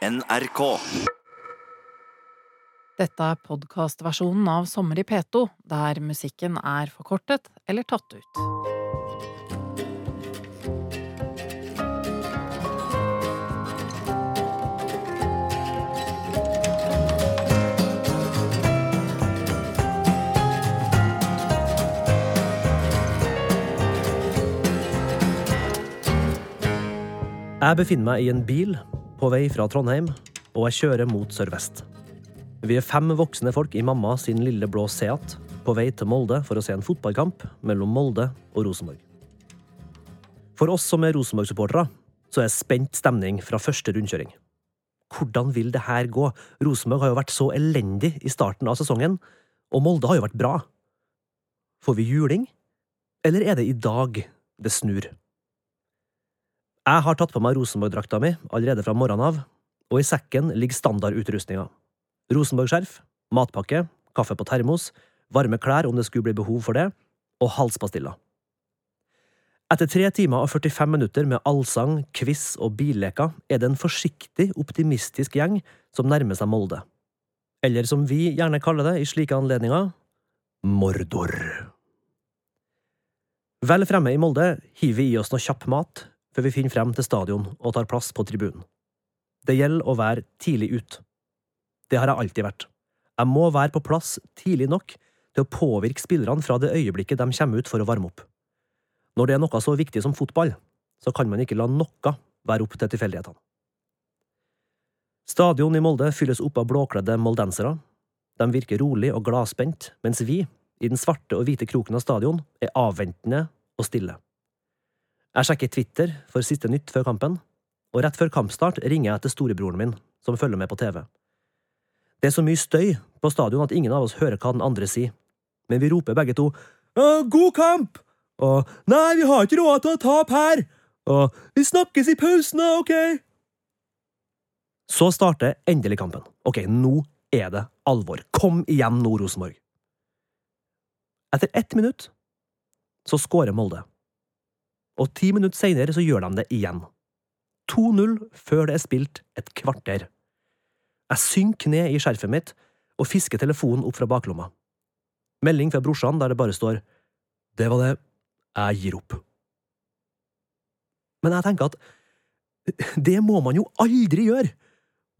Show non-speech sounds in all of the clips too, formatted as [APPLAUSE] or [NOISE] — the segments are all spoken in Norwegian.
NRK. Dette er podkastversjonen av Sommer i P2, der musikken er forkortet eller tatt ut. Jeg befinner meg i en bil på vei fra Trondheim, og jeg kjører mot sørvest. Vi er fem voksne folk i mamma sin lille blå Seat på vei til Molde for å se en fotballkamp mellom Molde og Rosenborg. For oss som er Rosenborg-supportere, så er spent stemning fra første rundkjøring. Hvordan vil det her gå? Rosenborg har jo vært så elendig i starten av sesongen, og Molde har jo vært bra. Får vi juling? Eller er det i dag det snur? Jeg har tatt på meg Rosenborg-drakta mi allerede fra morgenen av, og i sekken ligger standardutrustninga. Rosenborg-skjerf, matpakke, kaffe på termos, varme klær om det skulle bli behov for det, og halspastiller. Etter tre timer og 45 minutter med allsang, quiz og billeker er det en forsiktig, optimistisk gjeng som nærmer seg Molde. Eller som vi gjerne kaller det i slike anledninger, Mordor. Vel fremme i Molde hiver vi i oss noe kjapp mat før vi finner frem til stadion og tar plass på tribunen. Det gjelder å være tidlig ut. Det har jeg alltid vært. Jeg må være på plass tidlig nok til å påvirke spillerne fra det øyeblikket de kommer ut for å varme opp. Når det er noe så viktig som fotball, så kan man ikke la noe være opp til tilfeldighetene. Stadion i Molde fylles opp av blåkledde moldensere. De virker rolig og gladspent, mens vi, i den svarte og hvite kroken av stadion, er avventende og stille. Jeg sjekker Twitter for siste nytt før kampen, og rett før kampstart ringer jeg til storebroren min, som følger med på TV. Det er så mye støy på stadion at ingen av oss hører hva den andre sier, men vi roper begge to God kamp! og Nei, vi har ikke råd til å tape her! og Vi snakkes i pausen, ok? Så starter endelig kampen. Ok, nå er det alvor. Kom igjen nå, Rosenborg! Etter ett minutt så skårer Molde. Og ti minutter senere så gjør de det igjen. 2-0 før det er spilt et kvarter. Jeg synker ned i skjerfet mitt og fisker telefonen opp fra baklomma. Melding fra brorsan der det bare står Det var det. Jeg gir opp. Men jeg tenker at det må man jo aldri gjøre.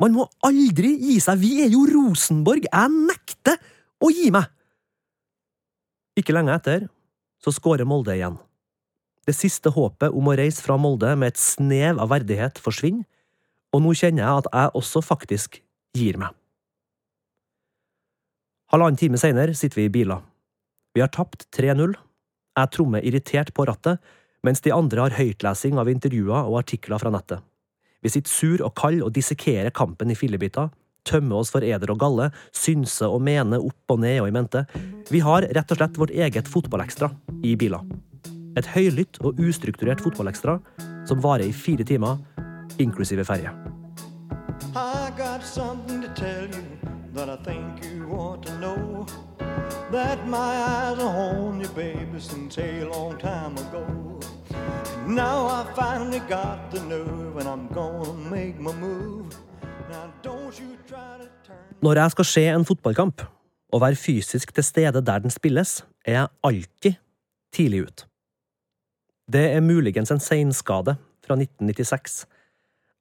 Man må aldri gi seg. Vi er jo Rosenborg. Jeg nekter å gi meg! Ikke lenge etter så skårer Molde igjen. Det siste håpet om å reise fra Molde med et snev av verdighet forsvinner, og nå kjenner jeg at jeg også faktisk gir meg. Halvannen time senere sitter vi i biler. Vi har tapt 3-0. Jeg trommer irritert på rattet, mens de andre har høytlesing av intervjuer og artikler fra nettet. Vi sitter sur og kald og dissekerer kampen i fillebiter, tømmer oss for eder og galle, synser og mener opp og ned og i mente. Vi har rett og slett vårt eget fotballekstra i biler. Et høylytt og ustrukturert fotballekstra som varer i fire timer, inklusive ferje. Know. That my eyes are on you, baby, since a long time ago. Now I finally got the nerve, and I'm gonna make my move. Now don't you try to turn. Når jeg skal se en fotballkamp, og være fysisk til stede der den spilles, er jeg alltid tidlig ut. Det er muligens en seinskade fra 1996.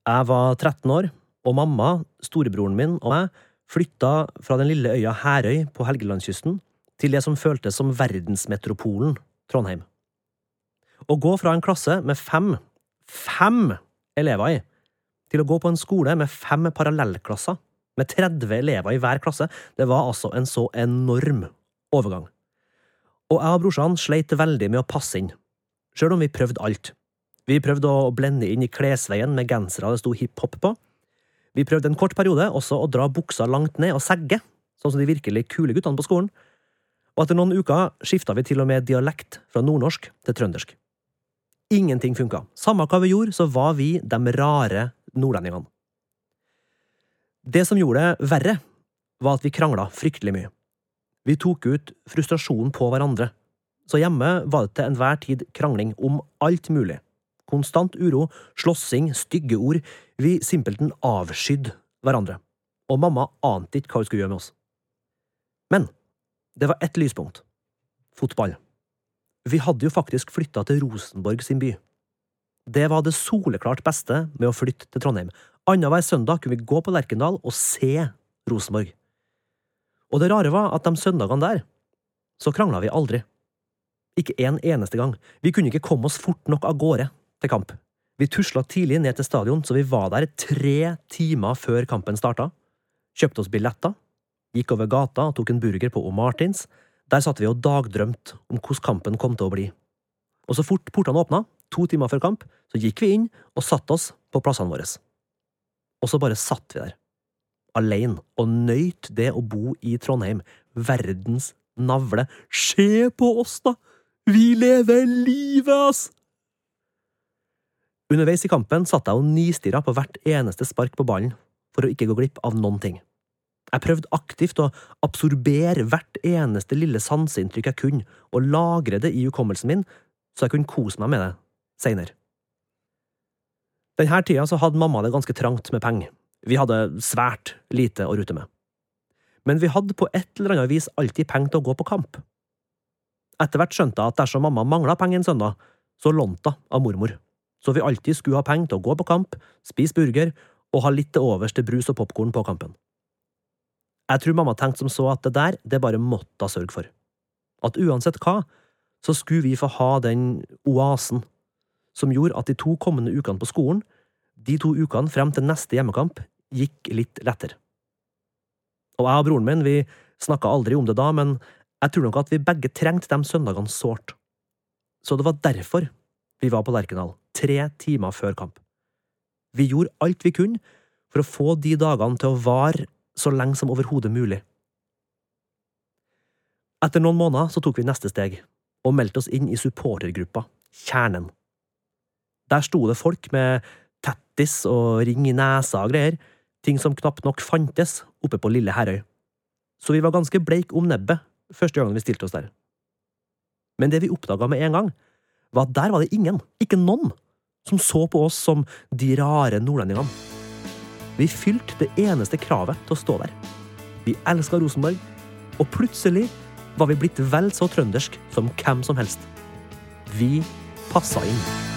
Jeg var 13 år, og mamma, storebroren min og meg flytta fra den lille øya Herøy på Helgelandskysten til det som føltes som verdensmetropolen Trondheim. Å gå fra en klasse med fem, fem elever i, til å gå på en skole med fem parallellklasser, med 30 elever i hver klasse, det var altså en så enorm overgang. Og jeg og brorsan sleit veldig med å passe inn, sjøl om vi prøvde alt. Vi prøvde å blende inn i klesveien med gensere det sto hiphop på. Vi prøvde en kort periode også å dra buksa langt ned og segge, sånn som de virkelig kule guttene på skolen. Og etter noen uker skifta vi til og med dialekt fra nordnorsk til trøndersk. Ingenting funka. Samme hva vi gjorde, så var vi de rare nordlendingene. Det som gjorde det verre, var at vi krangla fryktelig mye. Vi tok ut frustrasjonen på hverandre, så hjemme var det til enhver tid krangling om alt mulig. konstant uro, slåssing, stygge ord, vi simpelthen avskydde hverandre, og mamma ante ikke hva hun skulle gjøre med oss. Men det var ett lyspunkt – fotball. Vi hadde jo faktisk flytta til Rosenborg sin by. Det var det soleklart beste med å flytte til Trondheim. Annenhver søndag kunne vi gå på Lerkendal og se Rosenborg. Og det rare var at de søndagene der, så krangla vi aldri. Ikke en eneste gang. Vi kunne ikke komme oss fort nok av gårde til kamp. Vi tusla tidlig ned til stadion, så vi var der tre timer før kampen starta. Kjøpte oss billetter, gikk over gata og tok en burger på O. Martins. Der satt vi og dagdrømte om hvordan kampen kom til å bli. Og så fort portene åpna, to timer før kamp, så gikk vi inn og satte oss på plassene våre. Og så bare satt vi der, alene, og nøyt det å bo i Trondheim, verdens navle. Se på oss, da! Vi lever livet, ass! Underveis i kampen satt jeg og nistirra på hvert eneste spark på ballen for å ikke gå glipp av noen ting. Jeg prøvde aktivt å absorbere hvert eneste lille sanseinntrykk jeg kunne, og lagre det i hukommelsen min, så jeg kunne kose meg med det seinere. Denne tida så hadde mamma det ganske trangt med penger. Vi hadde svært lite å rute med. Men vi hadde på et eller annet vis alltid penger til å gå på kamp. Etter hvert skjønte jeg at dersom mamma mangla penger en søndag, så lånte hun av mormor, så vi alltid skulle ha penger til å gå på kamp, spise burger og ha litt til overs til brus og popkorn på kampen. Jeg tror mamma tenkte som så at det der, det bare måtte hun sørge for. At uansett hva, så skulle vi få ha den oasen som gjorde at de to kommende ukene på skolen, de to ukene frem til neste hjemmekamp, gikk litt lettere. Og jeg og broren min, vi snakka aldri om det da, men jeg tror nok at vi begge trengte de søndagene sårt. Så det var derfor vi var på Lerkendal, tre timer før kamp. Vi gjorde alt vi kunne for å få de dagene til å vare så lenge som overhodet mulig. Etter noen måneder så tok vi neste steg, og meldte oss inn i supportergruppa, Kjernen. Der sto det folk med tettis og ring i nesa og greier, ting som knapt nok fantes oppe på Lille Herøy. Så vi var ganske bleik om nebbet første gangen vi stilte oss der. Men det vi oppdaga med en gang, var at der var det ingen, ikke noen, som så på oss som de rare nordlendingene. Vi fylte det eneste kravet til å stå der. Vi elska Rosenborg, og plutselig var vi blitt vel så trøndersk som hvem som helst. Vi passa inn.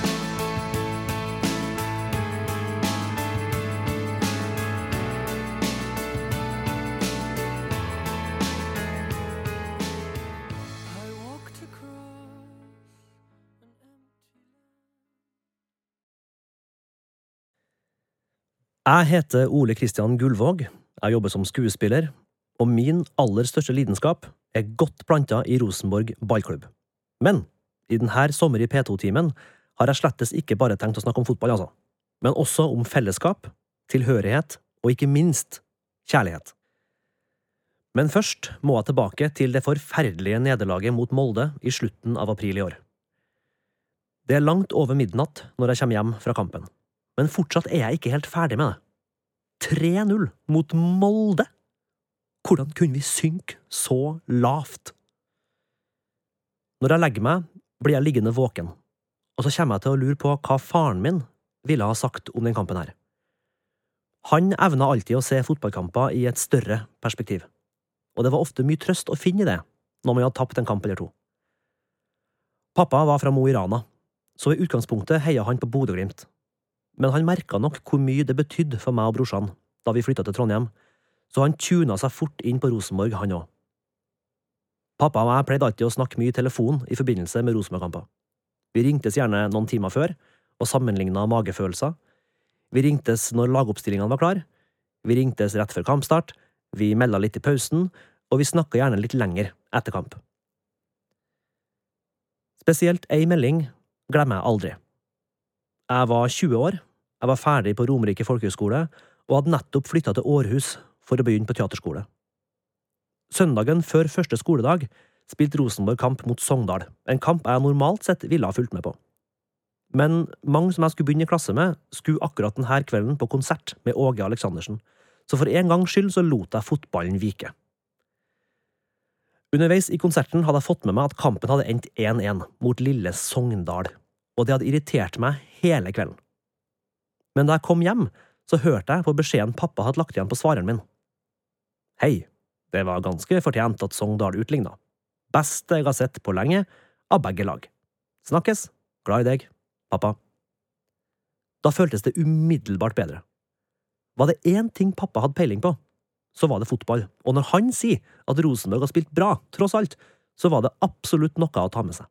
Jeg heter Ole Kristian Gullvåg, jeg jobber som skuespiller, og min aller største lidenskap er godt planta i Rosenborg ballklubb. Men i denne Sommer i P2-timen har jeg slettes ikke bare tenkt å snakke om fotball, altså, men også om fellesskap, tilhørighet og ikke minst kjærlighet. Men først må jeg tilbake til det forferdelige nederlaget mot Molde i slutten av april i år. Det er langt over midnatt når jeg kommer hjem fra kampen, men fortsatt er jeg ikke helt ferdig med det. 3-0 mot Molde! Hvordan kunne vi synke så lavt? Når jeg legger meg, blir jeg liggende våken, og så kommer jeg til å lure på hva faren min ville ha sagt om den kampen her. Han evna alltid å se fotballkamper i et større perspektiv, og det var ofte mye trøst å finne i det når man hadde tapt en kamp eller to. Pappa var fra Mo i Rana, så i utgangspunktet heia han på Bodø-Glimt, men han merka nok hvor mye det betydde for meg og brorsan da vi flytta til Trondheim, så han tuna seg fort inn på Rosenborg, han òg. Pappa og jeg pleide alltid å snakke mye i telefon i forbindelse med Rosenborg-kamper. Vi ringtes gjerne noen timer før og sammenligna magefølelser. Vi ringtes når lagoppstillingene var klar. Vi ringtes rett før kampstart. Vi melda litt i pausen, og vi snakka gjerne litt lenger etter kamp. Spesielt ei melding glemmer jeg aldri. Jeg var 20 år, jeg var ferdig på Romerike folkehøgskole og hadde nettopp flytta til Århus for å begynne på teaterskole. Søndagen før første skoledag spilte Rosenborg kamp mot Sogndal, en kamp jeg normalt sett ville ha fulgt med på. Men mange som jeg skulle begynne i klasse med, skulle akkurat denne kvelden på konsert med Åge Aleksandersen, så for en gangs skyld så lot jeg fotballen vike. Underveis i konserten hadde jeg fått med meg at kampen hadde endt 1-1 mot lille Sogndal, og det hadde irritert meg hele kvelden. Men da jeg kom hjem, så hørte jeg på beskjeden pappa hadde lagt igjen på svareren min. Hei, det var ganske fortjent at Sogndal utligna. Beste jeg har sett på lenge, av begge lag. Snakkes, glad i deg, pappa. Da føltes det umiddelbart bedre. Var det én ting pappa hadde peiling på, så var det fotball, og når han sier at Rosenborg har spilt bra, tross alt, så var det absolutt noe å ta med seg.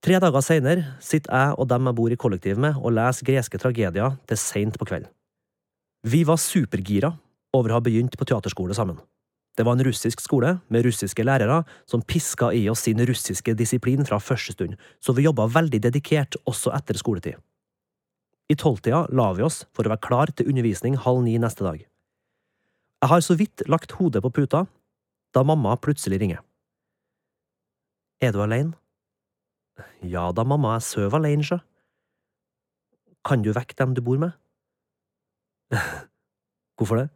Tre dager seinere sitter jeg og dem jeg bor i kollektiv med og leser greske tragedier til seint på kvelden. Vi var supergira over å ha begynt på teaterskole sammen. Det var en russisk skole med russiske lærere som piska i oss sin russiske disiplin fra første stund, så vi jobba veldig dedikert også etter skoletid. I tolvtida la vi oss for å være klar til undervisning halv ni neste dag. Jeg har så vidt lagt hodet på puta da mamma plutselig ringer. Er du aleine? Ja da, mamma, jeg sover aleine, sjø. Kan du vekke dem du bor med? [LAUGHS] Hvorfor det?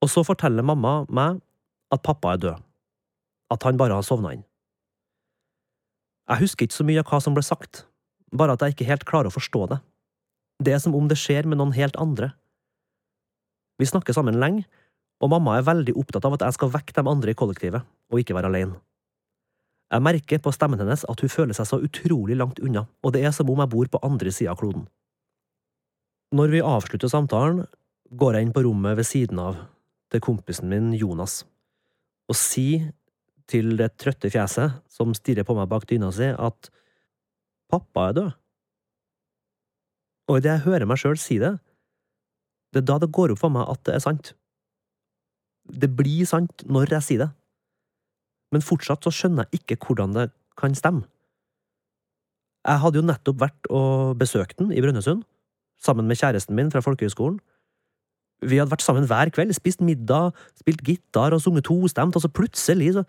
Og så forteller mamma meg at pappa er død, at han bare har sovna inn. Jeg husker ikke så mye av hva som ble sagt, bare at jeg ikke helt klarer å forstå det. Det er som om det skjer med noen helt andre. Vi snakker sammen lenge, og mamma er veldig opptatt av at jeg skal vekke de andre i kollektivet, og ikke være alene. Jeg merker på stemmen hennes at hun føler seg så utrolig langt unna, og det er som om jeg bor på andre sida av kloden. Når vi avslutter samtalen, går jeg inn på rommet ved siden av, til kompisen min Jonas, og sier til det trøtte fjeset som stirrer på meg bak dyna si, at pappa er død. Og idet jeg hører meg sjøl si det, det er da det går opp for meg at det er sant. Det blir sant når jeg sier det men fortsatt så skjønner jeg ikke hvordan det kan stemme. Jeg hadde jo nettopp vært og besøkt den i Brønnøysund, sammen med kjæresten min fra folkehøgskolen. Vi hadde vært sammen hver kveld, spist middag, spilt gitar og sunget tostemt, og så plutselig så…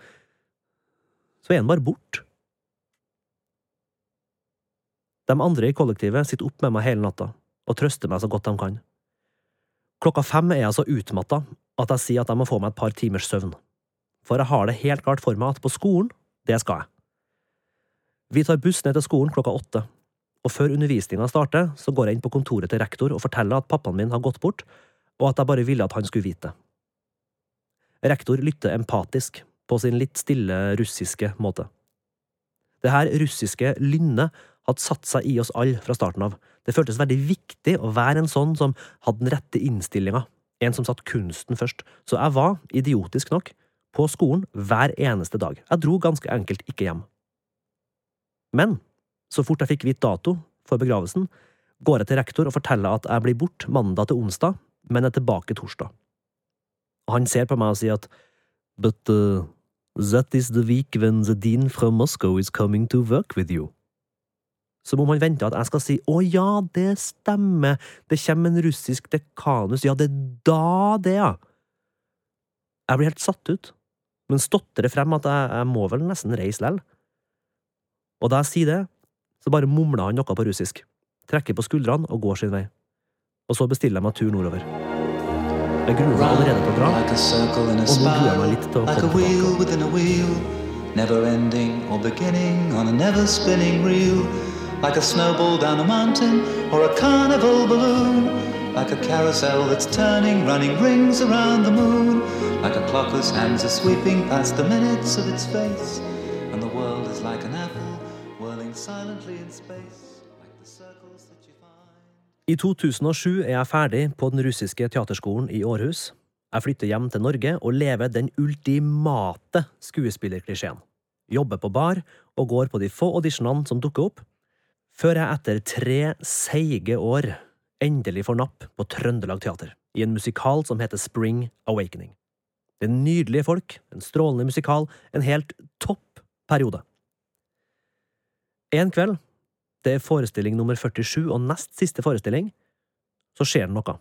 så er han bare borte. De andre i kollektivet sitter opp med meg hele natta og trøster meg så godt de kan. Klokka fem er jeg så utmatta at jeg sier at jeg må få meg et par timers søvn for jeg har det helt klart for meg at på skolen, det skal jeg. Vi tar buss ned til skolen klokka åtte, og før undervisninga starter, så går jeg inn på kontoret til rektor og forteller at pappaen min har gått bort, og at jeg bare ville at han skulle vite det. Rektor lytter empatisk, på sin litt stille russiske måte. Det her russiske lynnet hadde satt seg i oss alle fra starten av. Det føltes veldig viktig å være en sånn som hadde den rette innstillinga, en som satt kunsten først, så jeg var, idiotisk nok, på skolen hver eneste dag. Jeg dro ganske enkelt ikke hjem. Men så fort jeg fikk vite dato for begravelsen, går jeg til rektor og forteller at jeg blir bort mandag til onsdag, men er tilbake torsdag. Og han ser på meg og sier at But uh, that is the week when the dean from Moscow is coming to work with you. Som om han venter at jeg skal si å ja, det stemmer, det kommer en russisk dekanus, ja, det er da det, ja. Jeg blir helt satt ut men stotrer frem at jeg, jeg må vel nesten reise lell. Og da jeg sier det, så bare mumler han noe på russisk, trekker på skuldrene og går sin vei. Og så bestiller jeg meg tur nordover. Jeg gruer meg allerede til å dra, og nå gruer jeg meg litt til å komme tilbake. Never ending or beginning on a never spinning reel. Like a snowball down a mountain or a carnival balloon. Like a carousel that's turning, running rings around the moon. Like a clock whose hands are sweeping past the minutes of its face. And the world is like an apple, whirling silently in space. Like the circles that you find. I 2007 er jeg ferdig på den russiske teaterskolen i Århus. Jeg flytter hjem til Norge og lever den ultimate skuespillerklisjeen. Jobber på bar og går på de få auditionene som dukker opp, før jeg etter tre seige år endelig får napp på Trøndelag Teater, i en musikal som heter Spring Awakening. Det er nydelige folk, en strålende musikal, en helt topp periode. En kveld, det er forestilling nummer 47 og nest siste forestilling, så skjer det noe.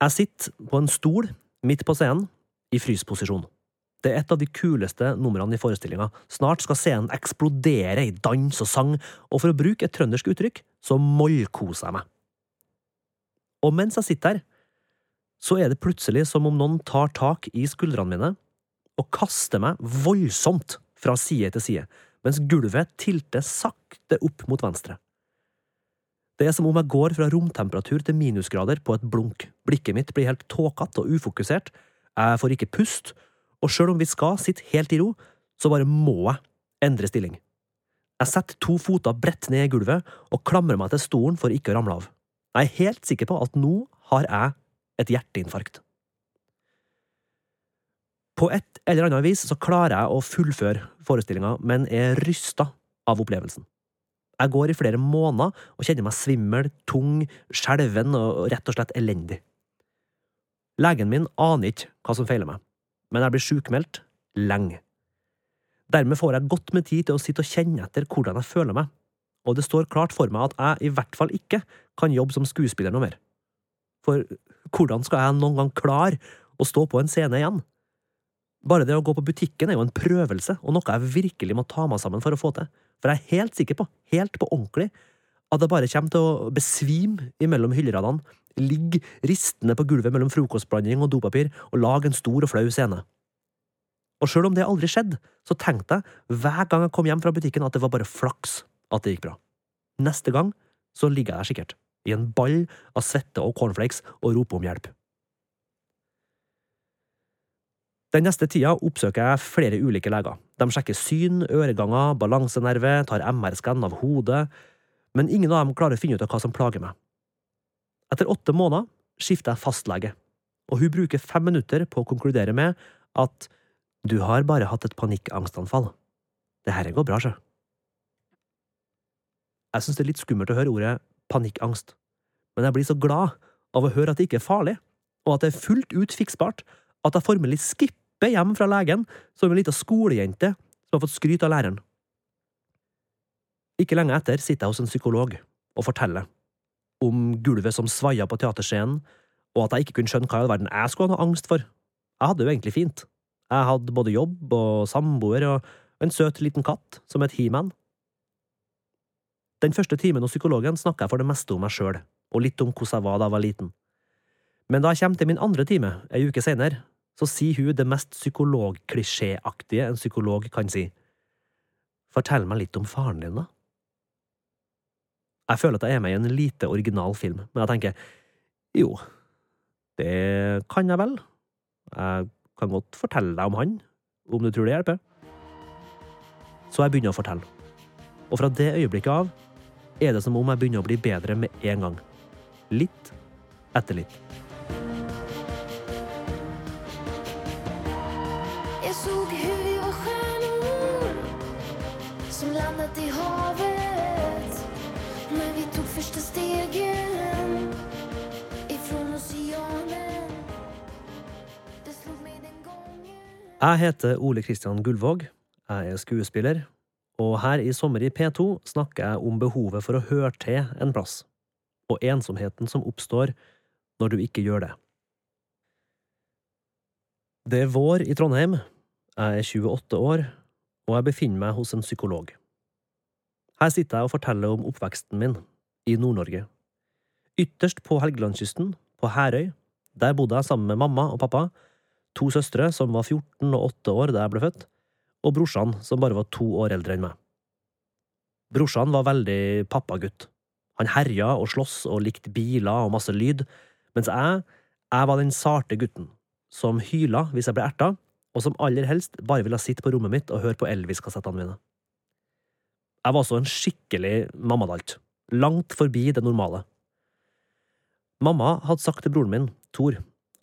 Jeg sitter på en stol midt på scenen, i frysposisjon. Det er et av de kuleste numrene i forestillinga. Snart skal scenen eksplodere i dans og sang, og for å bruke et trøndersk uttrykk, så mollkoser jeg meg. Og mens jeg sitter der, så er det plutselig som om noen tar tak i skuldrene mine og kaster meg voldsomt fra side til side, mens gulvet tilter sakte opp mot venstre. Det er som om jeg går fra romtemperatur til minusgrader på et blunk. Blikket mitt blir helt tåkete og ufokusert, jeg får ikke pust, og sjøl om vi skal sitte helt i ro, så bare må jeg endre stilling. Jeg setter to foter bredt ned i gulvet og klamrer meg til stolen for ikke å ramle av. Jeg er helt sikker på at nå har jeg et hjerteinfarkt. På et eller annet vis så klarer jeg å fullføre forestillinga, men er rysta av opplevelsen. Jeg går i flere måneder og kjenner meg svimmel, tung, skjelven og rett og slett elendig. Legen min aner ikke hva som feiler meg, men jeg blir sjukmeldt lenge. Dermed får jeg godt med tid til å sitte og kjenne etter hvordan jeg føler meg, og det står klart for meg at jeg i hvert fall ikke kan jobbe som skuespiller noe mer. For hvordan skal jeg noen gang klare å stå på en scene igjen? Bare det å gå på butikken er jo en prøvelse, og noe jeg virkelig må ta meg sammen for å få til, for jeg er helt sikker på, helt på ordentlig, at jeg bare kommer til å besvime imellom hylleradene, ligge ristende på gulvet mellom frokostblanding og dopapir og lage en stor og flau scene. Og sjøl om det aldri skjedde, så tenkte jeg hver gang jeg kom hjem fra butikken at det var bare flaks at det gikk bra. Neste gang så ligger jeg der sikkert, i en ball av svette og cornflakes og roper om hjelp. Den neste tida oppsøker jeg flere ulike leger. De sjekker syn, øreganger, balansenerve, tar MR-skann av hodet, men ingen av dem klarer å finne ut av hva som plager meg. Etter åtte måneder skifter jeg fastlege, og hun bruker fem minutter på å konkludere med at du har bare hatt et panikkangstanfall. Det her går bra, sjø. Jeg synes det er litt skummelt å høre ordet panikkangst, men jeg blir så glad av å høre at det ikke er farlig, og at det er fullt ut fiksbart, at jeg formelig skipper hjem fra legen som en lita skolejente som har fått skryt av læreren. Ikke lenge etter sitter jeg hos en psykolog og forteller om gulvet som svaia på teaterscenen, og at jeg ikke kunne skjønne hva i all verden jeg skulle ha noe angst for. Jeg hadde jo egentlig fint. Jeg hadde både jobb og samboer og en søt liten katt som het He-Man. Den første timen hos psykologen snakka jeg for det meste om meg sjøl, og litt om hvordan jeg var da jeg var liten. Men da jeg kommer til min andre time, ei uke seinere, så sier hun det mest psykologklisjéaktige en psykolog kan si. Fortell meg litt om faren din, da. Jeg føler at jeg er med i en lite original film, men jeg tenker jo, det kan jeg vel. Jeg kan godt fortelle deg om han, om du tror det hjelper. Så jeg begynner å fortelle. Og fra det øyeblikket av er det som om jeg begynner å bli bedre med en gang. Litt etter litt. Jag såg hur vi var stjärnor som landat i havet när vi tog första stegen ifrån oceanen. Det slog mig den gången Jeg heter Ole Kristian Gullvåg. Jeg er skuespiller. Og her i Sommer i P2 snakker jeg om behovet for å høre til en plass, og ensomheten som oppstår når du ikke gjør det. Det er vår i Trondheim. Jeg er 28 år, og jeg befinner meg hos en psykolog. Her sitter jeg og forteller om oppveksten min i Nord-Norge. Ytterst på Helgelandskysten, på Herøy, der bodde jeg sammen med mamma og pappa, to søstre som var 14 og 8 år da jeg ble født, og brorsan som bare var to år eldre enn meg. Brorsan var veldig pappagutt. Han herja og sloss og likte biler og masse lyd, mens jeg, jeg var den sarte gutten, som hyla hvis jeg ble erta, og som aller helst bare ville sitte på rommet mitt og høre på Elvis-kassettene mine. Jeg var også en skikkelig mammadalt, langt forbi det normale. Mamma hadde sagt til broren min, Thor,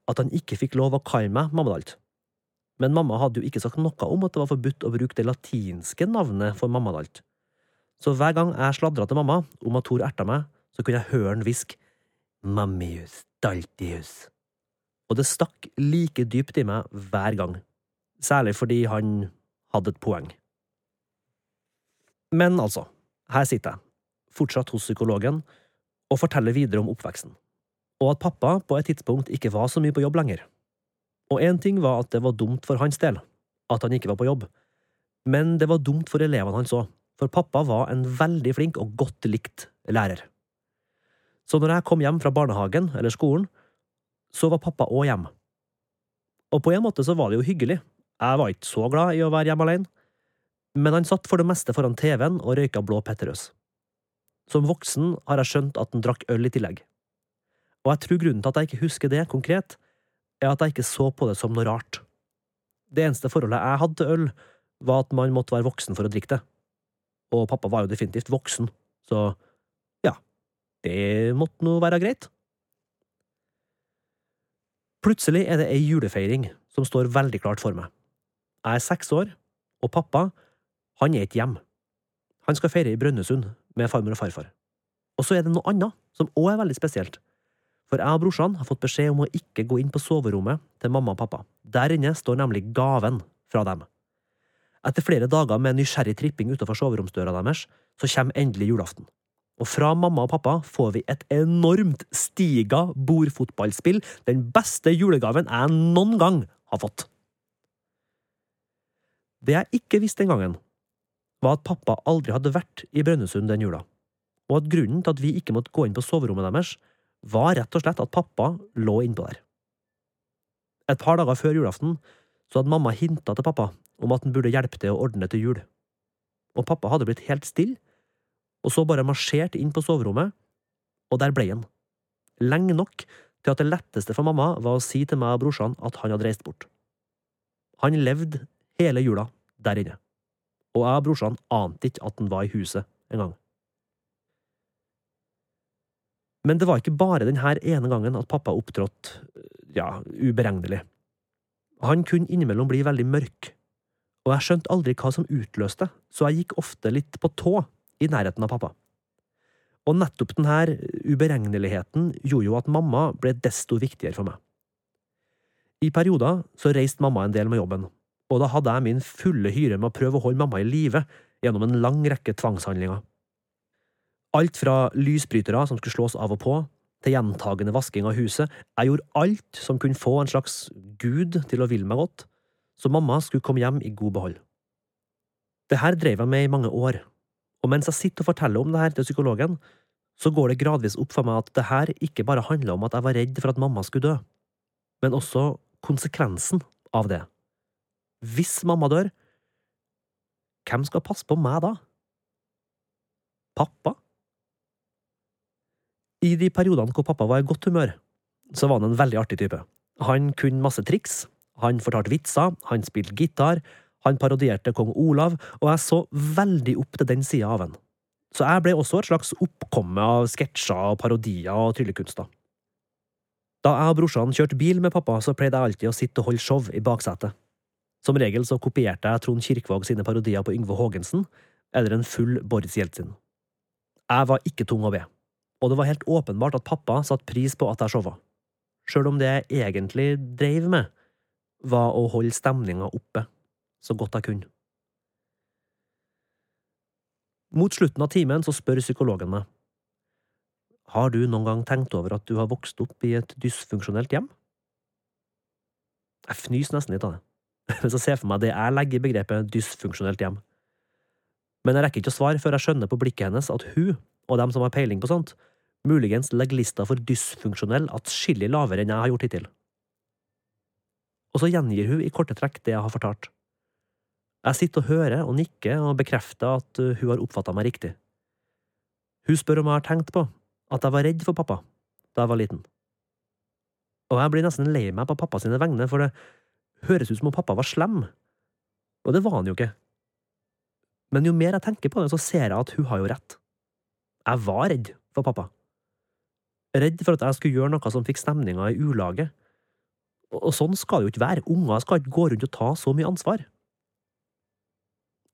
at han ikke fikk lov å kalle meg mammadalt. Men mamma hadde jo ikke sagt noe om at det var forbudt å bruke det latinske navnet for mammadalt. Så hver gang jeg sladra til mamma om at Thor erta meg, så kunne jeg høre han hviske Mammius daltius. Og det stakk like dypt i meg hver gang, særlig fordi han hadde et poeng. Men altså, her sitter jeg, fortsatt hos psykologen, og forteller videre om oppveksten, og at pappa på et tidspunkt ikke var så mye på jobb lenger. Og én ting var at det var dumt for hans del, at han ikke var på jobb, men det var dumt for elevene hans òg, for pappa var en veldig flink og godt likt lærer. Så når jeg kom hjem fra barnehagen eller skolen, så var pappa òg hjemme. Og på en måte så var det jo hyggelig, jeg var ikke så glad i å være hjemme alene, Men han satt for det meste foran TV-en og røyka blå Petterøes. Som voksen har jeg skjønt at han drakk øl i tillegg. Og jeg tror grunnen til at jeg ikke husker det konkret, er at jeg ikke så på det som noe rart. Det eneste forholdet jeg hadde til øl, var at man måtte være voksen for å drikke det. Og pappa var jo definitivt voksen, så ja, det måtte nå være greit. Plutselig er det ei julefeiring som står veldig klart for meg. Jeg er seks år, og pappa, han er ikke hjemme. Han skal feire i Brønnøysund med farmor og farfar. Og så er det noe annet som òg er veldig spesielt. For jeg og brorsan har fått beskjed om å ikke gå inn på soverommet til mamma og pappa. Der inne står nemlig gaven fra dem. Etter flere dager med nysgjerrig tripping utenfor soveromsdøra deres, så kommer endelig julaften. Og fra mamma og pappa får vi et enormt stiga bordfotballspill, den beste julegaven jeg noen gang har fått. Det jeg ikke visste den gangen, var at pappa aldri hadde vært i Brønnøysund den jula, og at grunnen til at vi ikke måtte gå inn på soverommet deres, var rett og slett at pappa lå innpå der. Et par dager før julaften så hadde mamma hinta til pappa om at han burde hjelpe til å ordne til jul, og pappa hadde blitt helt stille, og så bare marsjert inn på soverommet, og der ble han. Lenge nok til at det letteste for mamma var å si til meg og brorsan at han hadde reist bort. Han levde hele jula der inne, og jeg og brorsan ante ikke at han var i huset engang. Men det var ikke bare denne ene gangen at pappa opptrådte, ja, uberegnelig. Han kunne innimellom bli veldig mørk, og jeg skjønte aldri hva som utløste, så jeg gikk ofte litt på tå i nærheten av pappa. Og nettopp denne uberegneligheten gjorde jo at mamma ble desto viktigere for meg. I perioder så reiste mamma en del med jobben, og da hadde jeg min fulle hyre med å prøve å holde mamma i live gjennom en lang rekke tvangshandlinger. Alt fra lysbrytere som skulle slås av og på, til gjentagende vasking av huset, jeg gjorde alt som kunne få en slags gud til å ville meg godt, så mamma skulle komme hjem i god behold. Det her drev jeg med i mange år, og mens jeg sitter og forteller om det her til psykologen, så går det gradvis opp for meg at det her ikke bare handler om at jeg var redd for at mamma skulle dø, men også konsekvensen av det. Hvis mamma dør, hvem skal passe på meg da? Pappa? I de periodene hvor pappa var i godt humør, så var han en veldig artig type. Han kunne masse triks, han fortalte vitser, han spilte gitar, han parodierte kong Olav, og jeg så veldig opp til den sida av han. Så jeg ble også et slags oppkomme av sketsjer parodier og tryllekunster. Da jeg og brorsan kjørte bil med pappa, så pleide jeg alltid å sitte og holde show i baksetet. Som regel så kopierte jeg Trond Kirkvaag sine parodier på Yngve Haagensen, eller en full Boris Jeltsin. Jeg var ikke tung å be, og det var helt åpenbart at pappa satte pris på at jeg showa, sjøl om det jeg egentlig dreiv med, var å holde stemninga oppe så godt jeg kunne. Mot slutten av timen så spør psykologen meg. Har du noen gang tenkt over at du har vokst opp i et dysfunksjonelt hjem? Jeg fnyser nesten litt av det, [LAUGHS] Men jeg ser for meg det jeg legger i begrepet dysfunksjonelt hjem. Men jeg rekker ikke å svare før jeg skjønner på blikket hennes at hun, og dem som har peiling på sånt, muligens legger lista for dysfunksjonell atskillig lavere enn jeg har gjort hittil. Og så gjengir hun i korte trekk det jeg har fortalt. Jeg sitter og hører og nikker og bekrefter at uh, hun har oppfatta meg riktig. Hun spør om jeg har tenkt på at jeg var redd for pappa da jeg var liten. Og jeg blir nesten lei meg på pappa sine vegne, for det høres ut som om pappa var slem. Og det var han jo ikke. Men jo mer jeg tenker på det, så ser jeg at hun har jo rett. Jeg var redd for pappa. Redd for at jeg skulle gjøre noe som fikk stemninga i ulage. Og sånn skal det jo ikke være. Unger skal ikke gå rundt og ta så mye ansvar.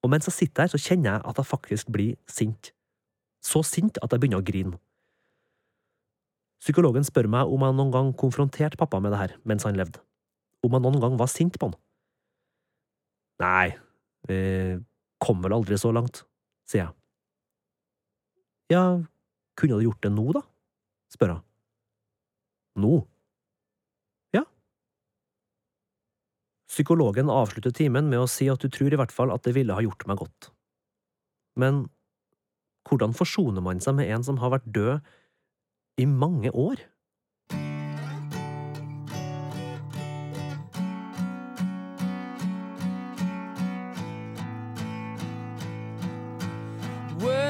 Og mens jeg sitter her, så kjenner jeg at jeg faktisk blir sint. Så sint at jeg begynner å grine. Psykologen spør meg om jeg noen gang konfronterte pappa med det her mens han levde. Om jeg noen gang var sint på han. Nei, vi kom vel aldri så langt, sier jeg. Ja, kunne du gjort det nå, da? spør hun. Nå? Ja. Psykologen avslutter timen med å si at du tror i hvert fall at det ville ha gjort meg godt. Men hvordan forsoner man seg med en som har vært død i mange år?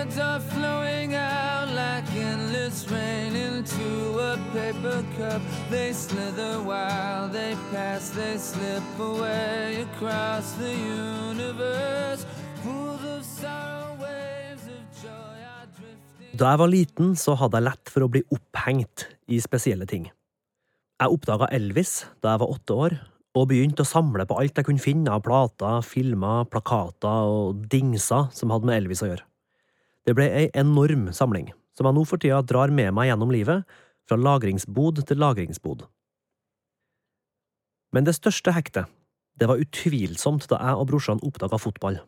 words are flowing out like endless rain into a paper cup. They slither while they pass, they slip away across the universe. Da jeg var liten, så hadde jeg lett for å bli opphengt i spesielle ting. Jeg oppdaga Elvis da jeg var åtte år, og begynte å samle på alt jeg kunne finne av plater, filmer, plakater og dingser som hadde med Elvis å gjøre. Det ble ei enorm samling, som jeg nå for tida drar med meg gjennom livet, fra lagringsbod til lagringsbod. Men det største hektet, det var utvilsomt da jeg og brorsan oppdaga fotball.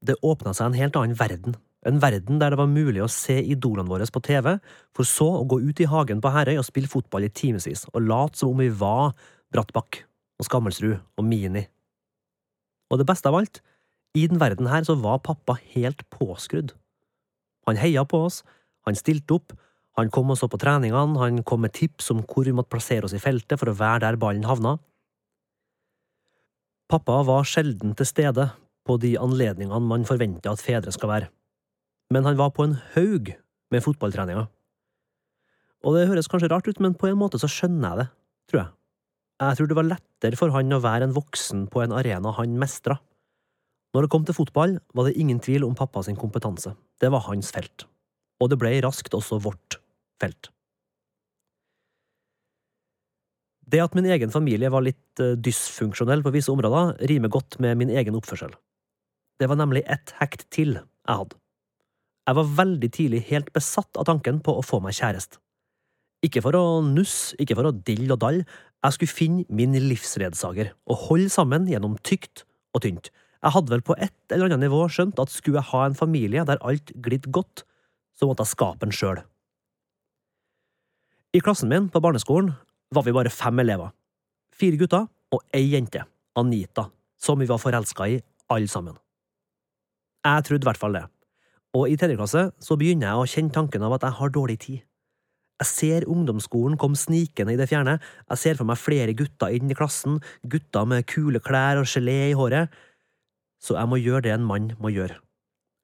Det åpna seg en helt annen verden, en verden der det var mulig å se idolene våre på TV, for så å gå ut i hagen på Herøy og spille fotball i timevis, og late som om vi var Brattbakk og Skammelsrud og Mini. Og det beste av alt, i den verden her så var pappa helt påskrudd. Han heia på oss, han stilte opp, han kom og så på treningene, han kom med tips om hvor vi måtte plassere oss i feltet for å være der ballen havna. Pappa var sjelden til stede på de anledningene man forventer at fedre skal være, men han var på en haug med fotballtreninger. Og det høres kanskje rart ut, men på en måte så skjønner jeg det, tror jeg. Jeg tror det var lettere for han å være en voksen på en arena han mestra. Når det kom til fotball, var det ingen tvil om pappas kompetanse. Det var hans felt. Og det ble raskt også vårt felt. Det at min egen familie var litt eh, dysfunksjonell på visse områder, rimer godt med min egen oppførsel. Det var nemlig ett hekt til jeg hadde. Jeg var veldig tidlig helt besatt av tanken på å få meg kjæreste. Ikke for å nusse, ikke for å dille og dalle, jeg skulle finne min livsredsager og holde sammen gjennom tykt og tynt. Jeg hadde vel på et eller annet nivå skjønt at skulle jeg ha en familie der alt glidde godt, så måtte jeg skape den sjøl. I klassen min på barneskolen var vi bare fem elever. Fire gutter og ei jente, Anita, som vi var forelska i, alle sammen. Jeg trodde i hvert fall det, og i tredje klasse så begynner jeg å kjenne tanken av at jeg har dårlig tid. Jeg ser ungdomsskolen komme snikende i det fjerne, jeg ser for meg flere gutter inn i klassen, gutter med kule klær og gelé i håret, så jeg må gjøre det en mann må gjøre.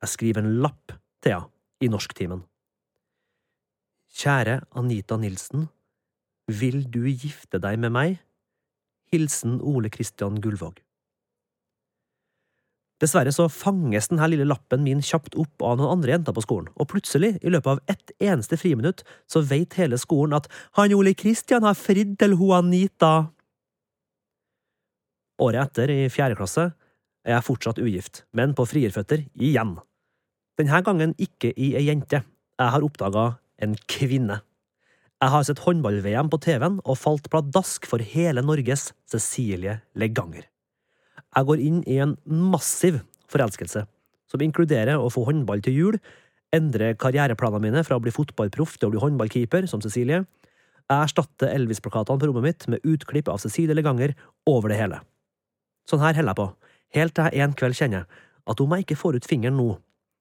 Jeg skriver en lapp til henne i norsktimen. Kjære Anita Nilsen, vil du gifte deg med meg? Hilsen Ole Christian Gullvåg. Dessverre så fanges denne lille lappen min kjapt opp av noen andre jenter på skolen, og plutselig, i løpet av ett eneste friminutt, så veit hele skolen at han Ole Christian har fridd til ho Anita. Året etter, i fjerde klasse, er jeg fortsatt ugift, men på frierføtter igjen. Denne gangen ikke i ei jente. Jeg har oppdaga en kvinne. Jeg har sett håndball-VM på TV-en og falt pladask for hele Norges Cecilie Leganger. Jeg går inn i en massiv forelskelse, som inkluderer å få håndball til jul, endre karriereplanene mine fra å bli fotballproff til å bli håndballkeeper, som Cecilie. Jeg erstatter Elvis-plakatene på rommet mitt med utklipp av Cecilie Leganger over det hele. Sånn her holder jeg på, helt til jeg en kveld kjenner at om jeg ikke får ut fingeren nå,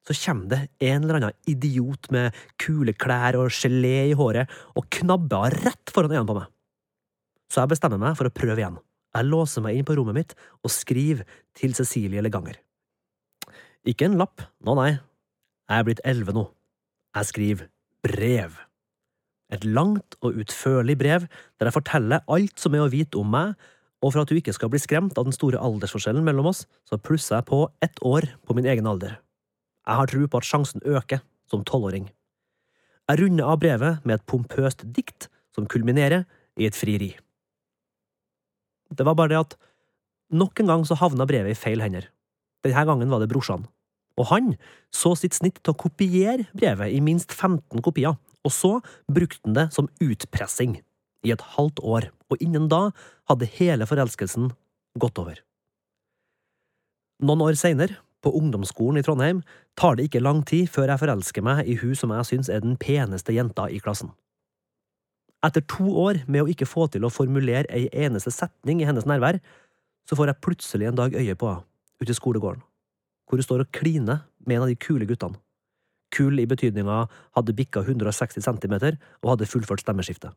så kommer det en eller annen idiot med kule klær og gelé i håret og knabber rett foran øynene på meg. Så jeg bestemmer meg for å prøve igjen. Jeg låser meg inn på rommet mitt og skriver til Cecilie Leganger. Ikke en lapp, nå nei, jeg er blitt elleve nå. Jeg skriver brev. Et langt og utførlig brev der jeg forteller alt som er å vite om meg, og for at du ikke skal bli skremt av den store aldersforskjellen mellom oss, så plusser jeg på ett år på min egen alder. Jeg har tro på at sjansen øker som tolvåring. Jeg runder av brevet med et pompøst dikt som kulminerer i et frieri. Det var bare det at nok en gang så havna brevet i feil hender. Denne gangen var det brorsan. Og han så sitt snitt til å kopiere brevet i minst 15 kopier, og så brukte han det som utpressing i et halvt år, og innen da hadde hele forelskelsen gått over. Noen år seinere, på ungdomsskolen i Trondheim, tar det ikke lang tid før jeg forelsker meg i hun som jeg syns er den peneste jenta i klassen. Etter to år med å ikke få til å formulere ei eneste setning i hennes nærvær, så får jeg plutselig en dag øye på henne ute i skolegården, hvor hun står og kliner med en av de kule guttene. Kul i betydninga hadde bikka 160 cm og hadde fullført stemmeskiftet.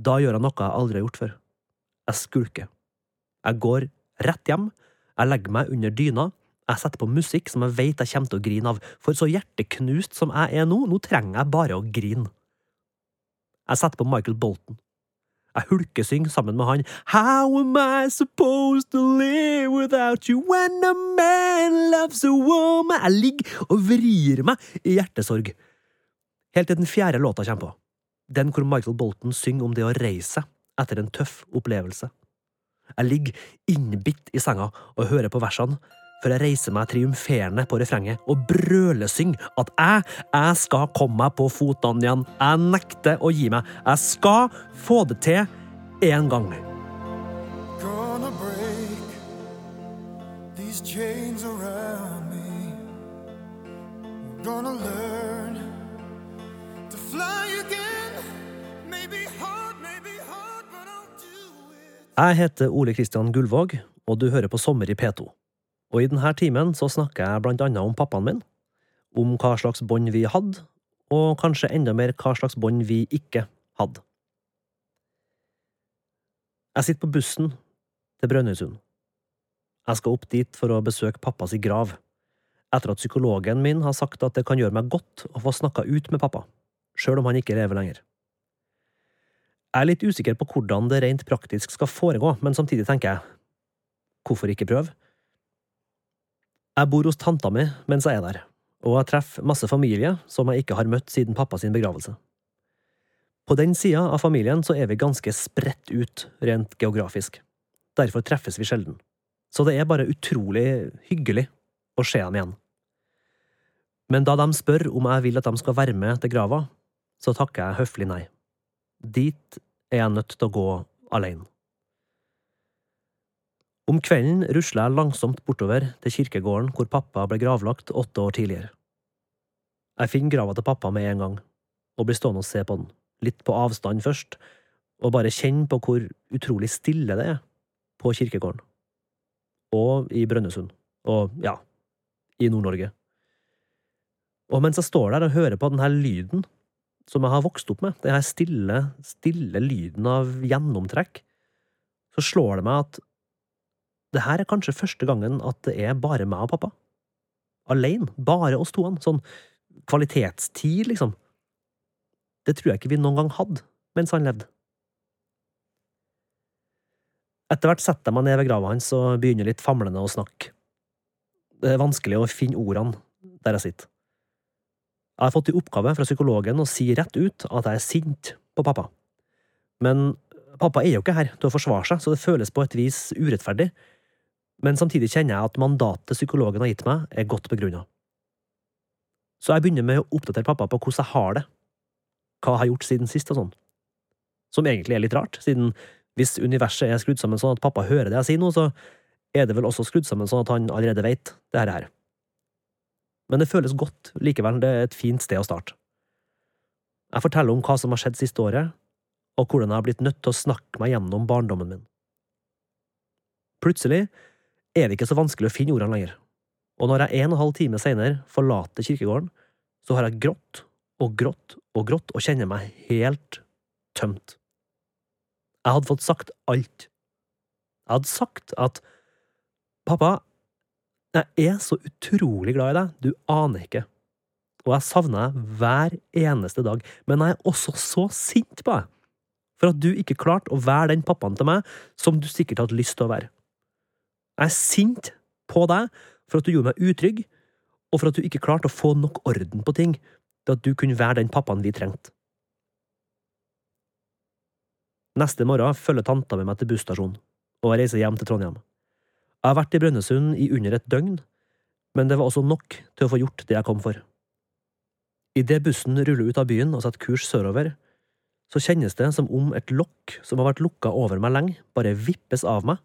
Da gjør jeg noe jeg aldri har gjort før. Jeg skulker. Jeg går rett hjem, jeg legger meg under dyna, jeg setter på musikk som jeg vet jeg kommer til å grine av, for så hjerteknust som jeg er nå, nå trenger jeg bare å grine. Jeg setter på Michael Bolton. Jeg hulkesynger sammen med han How am I supposed to live without you when a man loves a woman Jeg ligger og vrir meg i hjertesorg. Helt til den fjerde låta kommer på. Den hvor Michael Bolton synger om det å reise seg etter en tøff opplevelse. Jeg ligger innbitt i senga og hører på versene før jeg reiser meg triumferende på refrenget og brølesynger at jeg, jeg skal komme meg på fotene igjen. Jeg nekter å gi meg. Jeg skal få det til en gang. Gonna break these chains around me. Gonna Jeg heter Ole Kristian Gullvåg, og du hører på Sommer i P2. Og i denne timen så snakker jeg blant annet om pappaen min, om hva slags bånd vi hadde, og kanskje enda mer hva slags bånd vi ikke hadde. Jeg sitter på bussen til Brønnøysund. Jeg skal opp dit for å besøke pappas grav, etter at psykologen min har sagt at det kan gjøre meg godt å få snakka ut med pappa, sjøl om han ikke lever lenger. Jeg er litt usikker på hvordan det rent praktisk skal foregå, men samtidig tenker jeg, hvorfor ikke prøve? Jeg bor hos tanta mi mens jeg er der, og jeg treffer masse familie som jeg ikke har møtt siden pappa sin begravelse. På den sida av familien så er vi ganske spredt ut, rent geografisk. Derfor treffes vi sjelden. Så det er bare utrolig hyggelig å se dem igjen. Men da de spør om jeg vil at de skal være med til grava, så takker jeg høflig nei. Dit er jeg nødt til å gå alene. Om kvelden rusler jeg langsomt bortover til kirkegården hvor pappa ble gravlagt åtte år tidligere. Jeg finner grava til pappa med en gang, og blir stående og se på den, litt på avstand først, og bare kjenne på hvor utrolig stille det er på kirkegården. Og i Brønnøysund. Og, ja, i Nord-Norge. Og mens jeg står der og hører på denne lyden som jeg har vokst opp med, denne stille, stille lyden av gjennomtrekk, så slår det meg at det her er kanskje første gangen at det er bare meg og pappa. Alene. Bare oss to. Sånn kvalitetstid, liksom. Det tror jeg ikke vi noen gang hadde mens han levde. Etter hvert setter jeg meg ned ved grava hans og begynner litt famlende å snakke. Det er vanskelig å finne ordene der jeg sitter. Jeg har fått i oppgave fra psykologen å si rett ut at jeg er sint på pappa. Men pappa er jo ikke her til å forsvare seg, så det føles på et vis urettferdig. Men samtidig kjenner jeg at mandatet psykologen har gitt meg, er godt begrunna. Så jeg begynner med å oppdatere pappa på hvordan jeg har det, hva jeg har gjort siden sist og sånn. Som egentlig er litt rart, siden hvis universet er skrudd sammen sånn at pappa hører det jeg sier nå, så er det vel også skrudd sammen sånn at han allerede vet det her. Men det føles godt likevel, det er et fint sted å starte. Jeg forteller om hva som har skjedd siste året, og hvordan jeg har blitt nødt til å snakke meg gjennom barndommen min. Plutselig er det ikke så vanskelig å finne ordene lenger, og når jeg en og en halv time senere forlater kirkegården, så har jeg grått og grått og grått og kjenner meg helt tømt. Jeg hadde fått sagt alt. Jeg hadde sagt at pappa, jeg er så utrolig glad i deg, du aner ikke, og jeg savner deg hver eneste dag, men jeg er også så sint på deg for at du ikke klarte å være den pappaen til meg som du sikkert hadde lyst til å være. Jeg er sint på deg for at du gjorde meg utrygg, og for at du ikke klarte å få nok orden på ting til at du kunne være den pappaen vi trengte. Neste morgen følger tanta med meg til busstasjonen, og jeg reiser hjem til Trondheim. Jeg har vært i Brønnøysund i under et døgn, men det var også nok til å få gjort det jeg kom for. Idet bussen ruller ut av byen og setter kurs sørover, så kjennes det som om et lokk som har vært lukka over meg lenge, bare vippes av meg.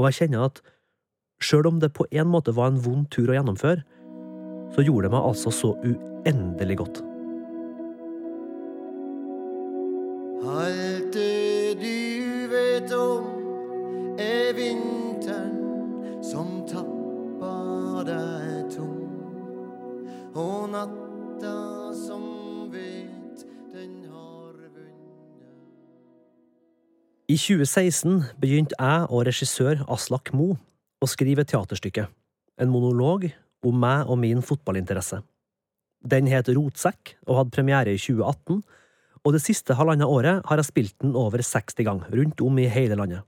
Og jeg kjenner at sjøl om det på en måte var en vond tur å gjennomføre, så gjorde det meg altså så uendelig godt. Alt det du vet om er vinteren Og natta som vet den har vunnet. I 2016 begynte jeg og regissør Aslak Mo å skrive et teaterstykke, en monolog om meg og min fotballinteresse. Den het Rotsekk og hadde premiere i 2018, og det siste halvannet året har jeg spilt den over 60 ganger, rundt om i hele landet.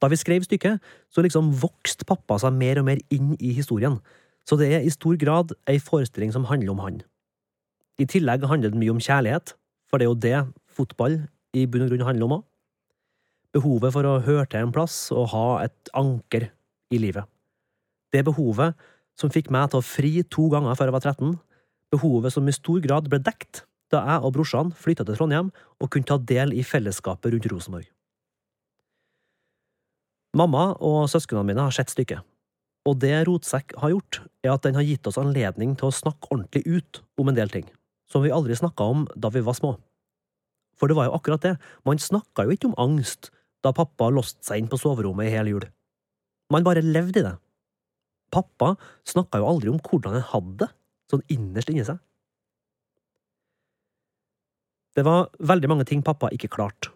Da vi skrev stykket, så liksom vokste pappa seg mer og mer inn i historien, så det er i stor grad ei forestilling som handler om han. I tillegg handler det mye om kjærlighet, for det er jo det fotball i bunn og grunn handler om òg. Behovet for å høre til en plass og ha et anker i livet. Det behovet som fikk meg til å fri to ganger før jeg var 13, behovet som i stor grad ble dekt da jeg og brorsan flytta til Trondheim og kunne ta del i fellesskapet rundt Rosenborg. Mamma og søsknene mine har sett stykket, og det Rotsekk har gjort, er at den har gitt oss anledning til å snakke ordentlig ut om en del ting, som vi aldri snakka om da vi var små. For det var jo akkurat det, man snakka jo ikke om angst da pappa låste seg inn på soverommet i hel jul. Man bare levde i det. Pappa snakka jo aldri om hvordan han hadde det, sånn innerst inni seg. Det var veldig mange ting pappa ikke klarte,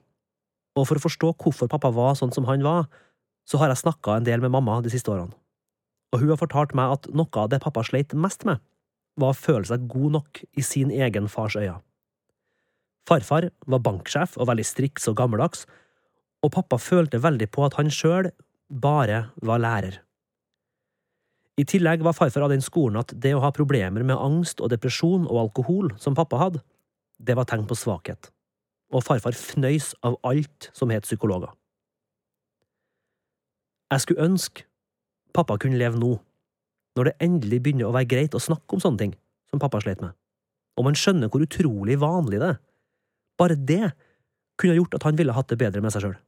og for å forstå hvorfor pappa var sånn som han var, så har jeg snakka en del med mamma de siste årene, og hun har fortalt meg at noe av det pappa sleit mest med, var å føle seg god nok i sin egen fars øyne. Farfar var banksjef og veldig striks og gammeldags, og pappa følte veldig på at han sjøl bare var lærer. I tillegg var farfar av den skolen at det å ha problemer med angst og depresjon og alkohol, som pappa hadde, det var tegn på svakhet, og farfar fnøys av alt som het psykologer. Jeg skulle ønske pappa kunne leve nå, når det endelig begynner å være greit å snakke om sånne ting som pappa slet med, og man skjønner hvor utrolig vanlig det er. Bare det kunne gjort at han ville hatt det bedre med seg sjøl.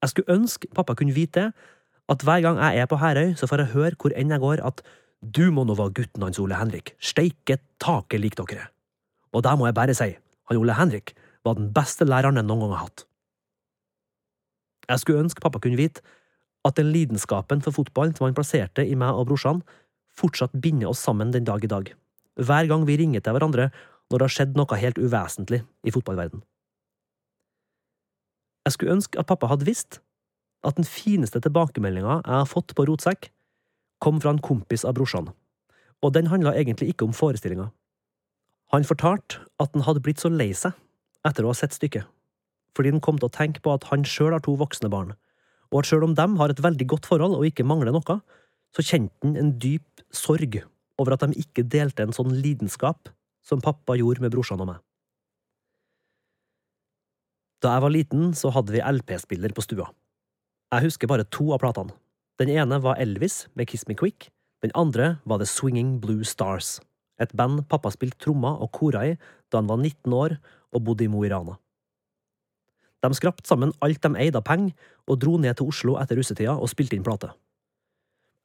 Jeg skulle ønske pappa kunne vite det, at hver gang jeg er på Herøy, så får jeg høre hvor enn jeg går, at du må nå være gutten hans Ole Henrik, steike taket lik dere. Og der må jeg bare si, han Ole Henrik var den beste læreren jeg noen gang har hatt. Jeg skulle ønske pappa kunne vite at den lidenskapen for fotball som han plasserte i meg og brorsan, fortsatt binder oss sammen den dag i dag, hver gang vi ringer til hverandre når det har skjedd noe helt uvesentlig i fotballverden. Jeg skulle ønske at pappa hadde visst at den fineste tilbakemeldinga jeg har fått på Rotsekk, kom fra en kompis av brorsan, og den handla egentlig ikke om forestillinga. Han fortalte at han hadde blitt så lei seg etter å ha sett stykket, fordi han kom til å tenke på at han sjøl har to voksne barn, og at sjøl om dem har et veldig godt forhold og ikke mangler noe, så kjente han en dyp sorg over at de ikke delte en sånn lidenskap som pappa gjorde med brorsan og meg. Da jeg var liten, så hadde vi LP-spiller på stua. Jeg husker bare to av platene. Den ene var Elvis med Kiss Me Quick, den andre var The Swinging Blue Stars, et band pappa spilte trommer og kora i da han var 19 år og bodde i Mo i Rana. De skrapte sammen alt de eide av penger, og dro ned til Oslo etter russetida og spilte inn plate.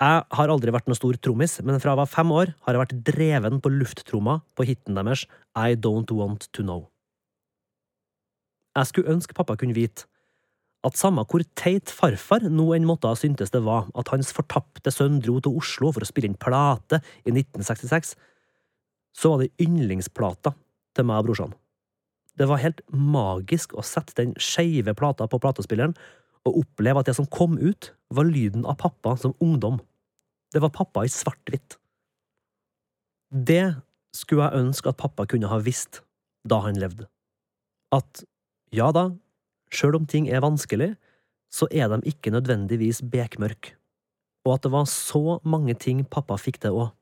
Jeg har aldri vært noen stor trommis, men fra jeg var fem år har jeg vært dreven på lufttromma på hiten deres I Don't Want To Know. Jeg skulle ønske pappa kunne vite at samme hvor teit farfar nå enn måtte ha syntes det var at hans fortapte sønn dro til Oslo for å spille inn plate i 1966, så var det yndlingsplata til meg og brorsan. Det var helt magisk å sette den skeive plata på platespilleren og oppleve at det som kom ut, var lyden av pappa som ungdom. Det var pappa i svart-hvitt. Det skulle jeg ønske at pappa kunne ha visst da han levde. At ja da, sjøl om ting er vanskelig, så er de ikke nødvendigvis bekmørk, og at det var så mange ting pappa fikk til òg.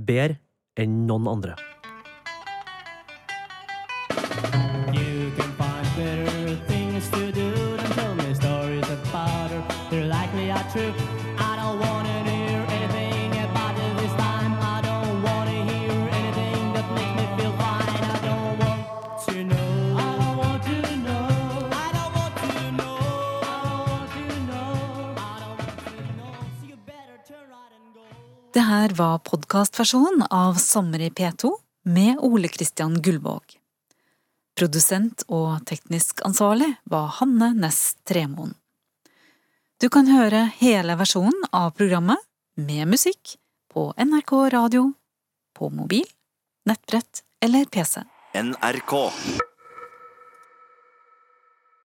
Bedre enn noen andre. Her var podkastversjonen av Sommer i P2 med Ole Christian Gullvåg. Produsent og teknisk ansvarlig var Hanne Næss Tremoen. Du kan høre hele versjonen av programmet med musikk på NRK radio, på mobil, nettbrett eller PC. NRK.